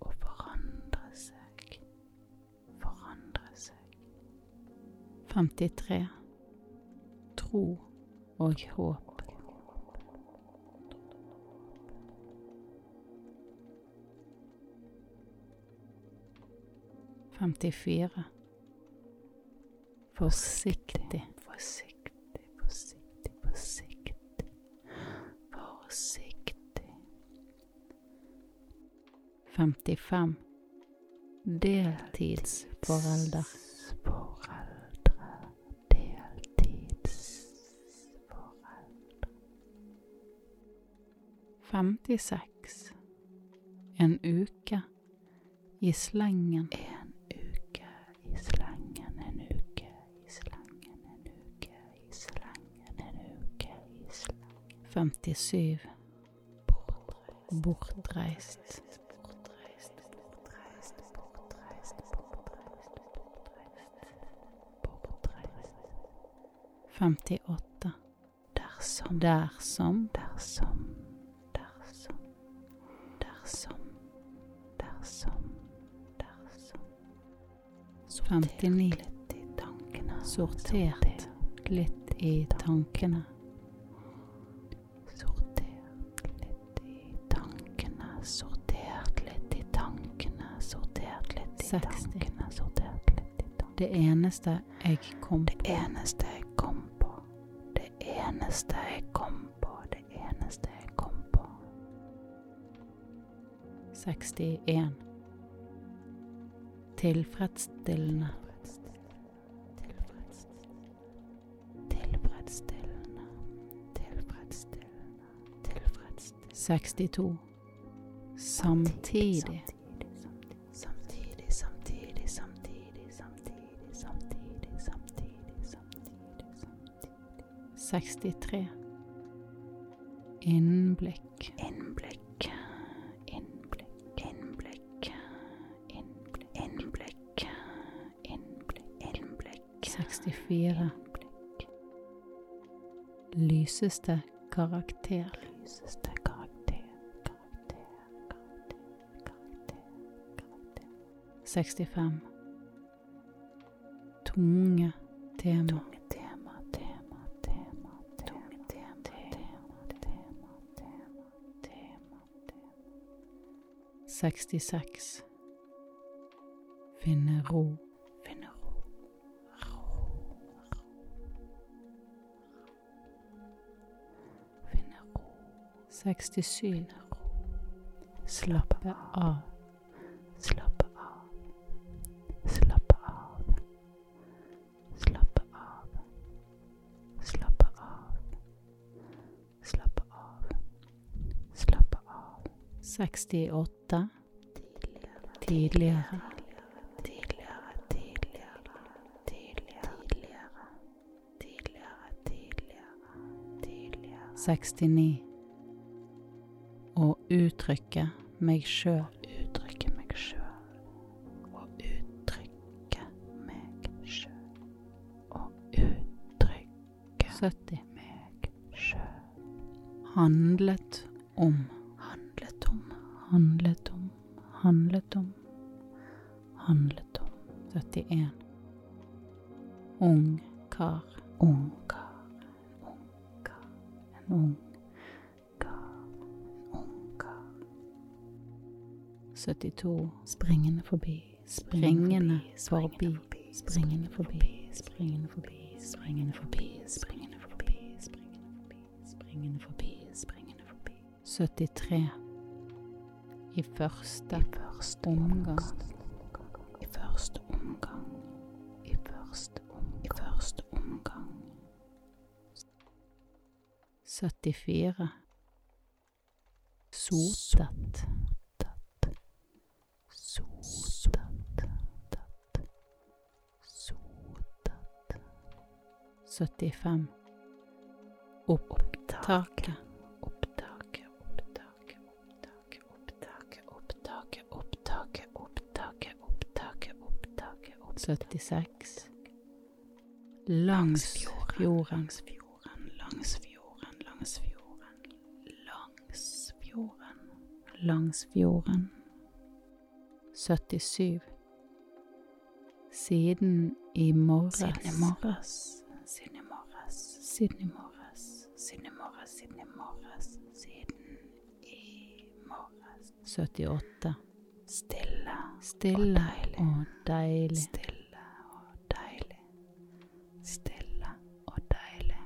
og forandre seg, forandre seg. 53. Tro og håp. Femtifire. Forsiktig. Forsiktig. 55 Deltidsforelder. Deltidsforeldre, 56 En uke i slengen. En uke i slengen, en uke i slengen, en uke i slengen, en uke i slengen. 57 Bortreist. 58. Dersom, dersom, dersom, dersom, dersom, dersom, dersom. Sorter litt i tankene. Sortert litt i tankene. sortert litt i tankene, sortert litt i 60. tankene, sortert litt i tankene. Det eneste jeg kom på. Det eneste jeg eneste jeg kom på, det eneste jeg kom på. 61. Tilfredsstillende. Tilfredsstillende, tilfredsstillende, tilfredsstillende. 62. Samtidig. Samtidig, 63. Innblikk. Innblikk, innblikk, innblikk, innblikk, innblikk, innblikk, innblikk, 64. innblikk. Lyseste karakter. Lyseste karakter, karakter, karakter, karakter, karakter. 65. Tunge tema. Tunge tema, tema, tema, tunge tema, tema, tema, tema, tema, tema. 66. Finne ro. Finne ro, ro. Finne ro, 67. Slappe av. 68 tidligere. Sekstini. Å uttrykke meg sjøl. Uttrykke meg sjøl. Å uttrykke meg sjøl. Å uttrykke 70. meg sjøl. Handlet om. Ung kar. ung kar, ung kar, En ung. kar, ung kar. 72. Springende forbi, Springende forbi. springende forbi, springende forbi, springende forbi, springende forbi, springende forbi, springende forbi, springende forbi. 73. I første første omgang. 74. Sotet. Sotet. Sotet. Sotet. 75. Opptaket. Opptaket, opptaket, opptaket, opptaket, opptaket, opptaket, opptaket, opptaket, opptaket, opptaket. 76. Langs fjorden. Langs fjorden, langs fjorden, Langs fjorden. 77. Siden i morges. Siden i morges. Siden i morges. Siden i morges. Siden i morges. Siden i morges. Siden i morges. 78. Stille. Stille og deilig. Stille og deilig. Stille og deilig.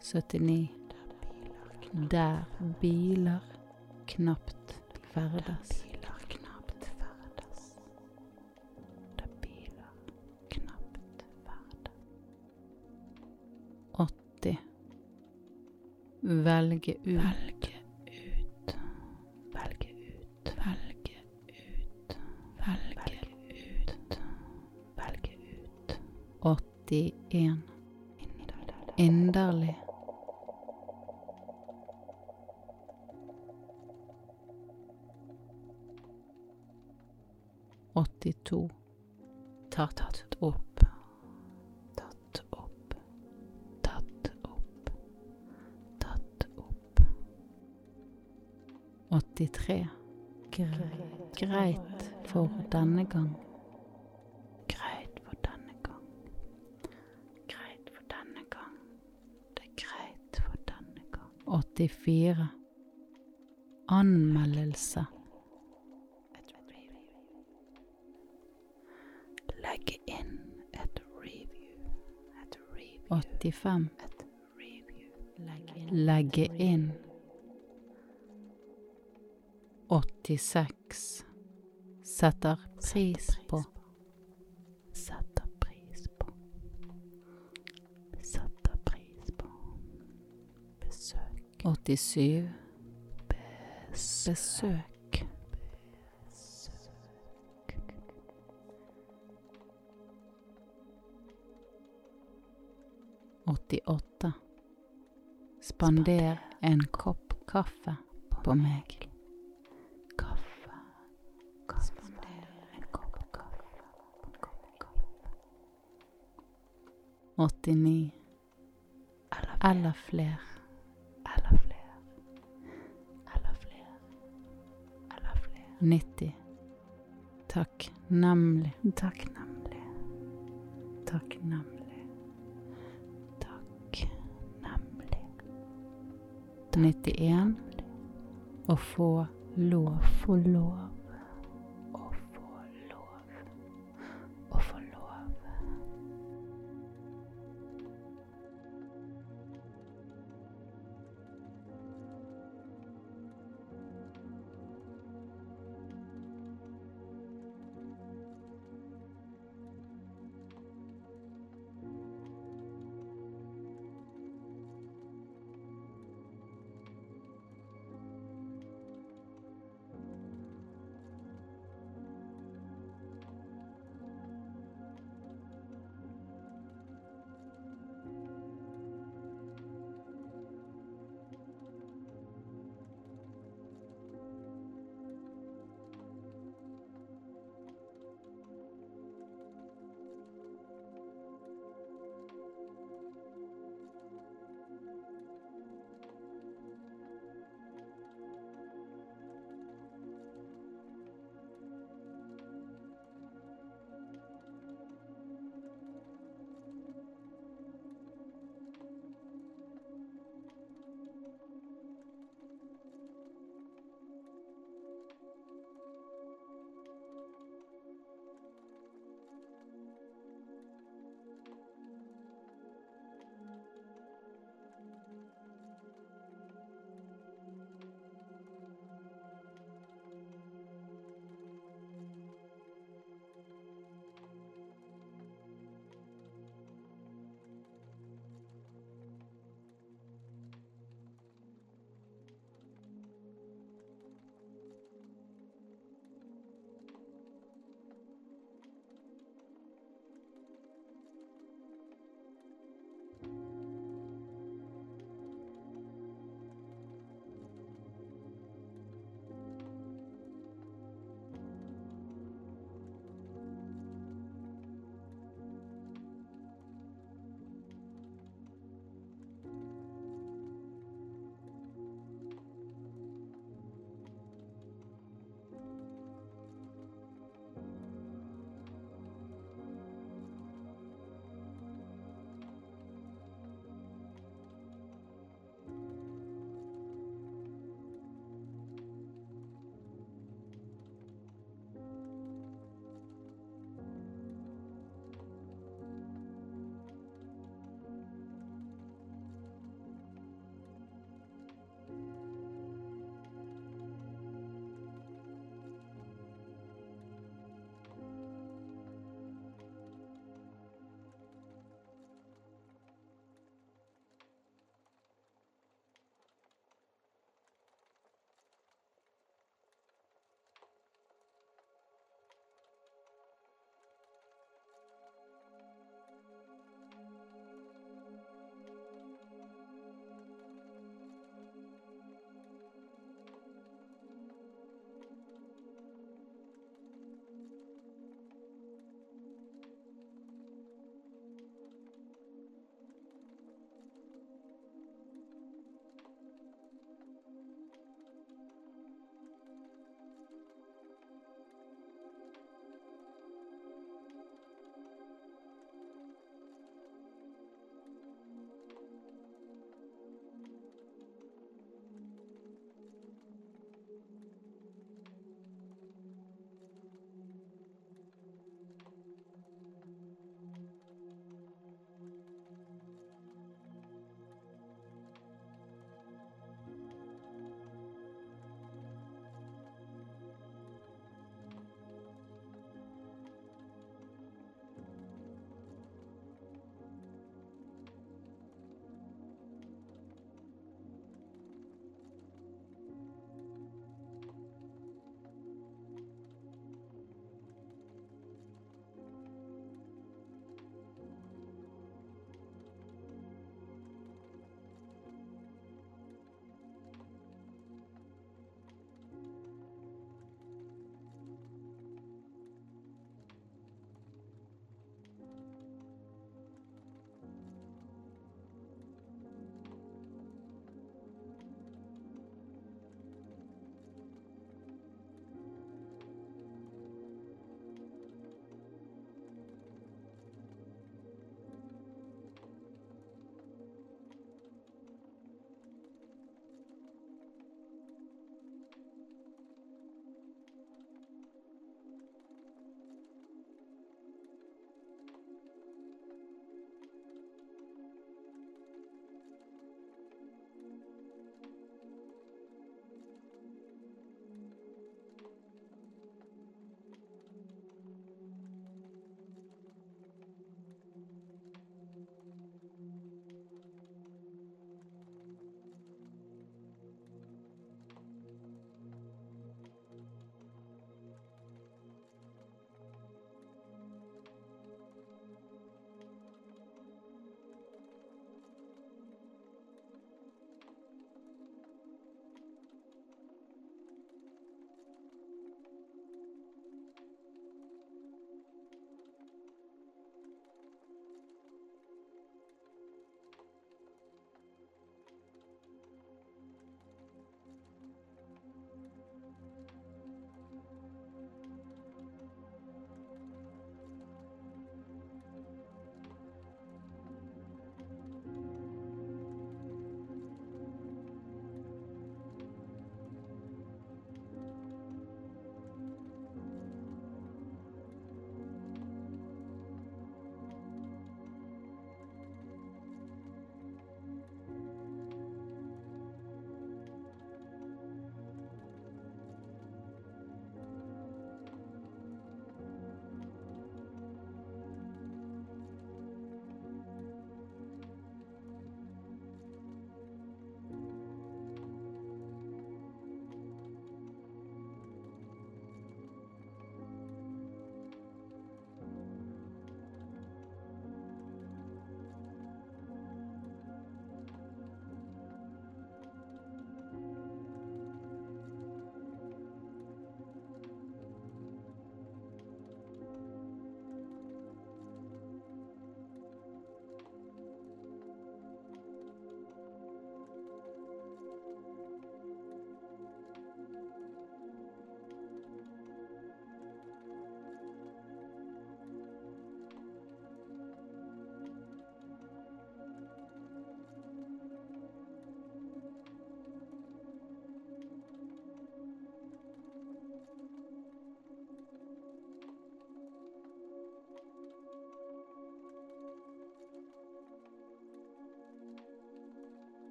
79. Der biler knapt biler ferdes. Der biler knapt ferdes. 80. Velge ut. Velge ut. Velge ut. Velge ut. Velge ut. Velge ut. 81. Inderlig. Inderlig. tar Tatt opp. Tatt opp. Tatt opp. Tatt opp. 83. Greit. Greit for denne gang. Greit for denne gang. Greit for denne gang. Det er greit for denne gang. 84. Anmeldelse. 85. Et. Legge inn. 86. Setter pris på. Setter pris på. Setter pris på. Besøk. 87. Besøk. Besøk. Besøk. 88. Spander en kopp kaffe på meg. Kaffe. Kaffe. Spander en kopp kaffe. på meg. 89. Eller flere. Eller flere. Eller flere. Eller flere. 90. Takknemlig. Takknemlig. Takknemlig. Takknemlig. 91. Å få lov. Få lov.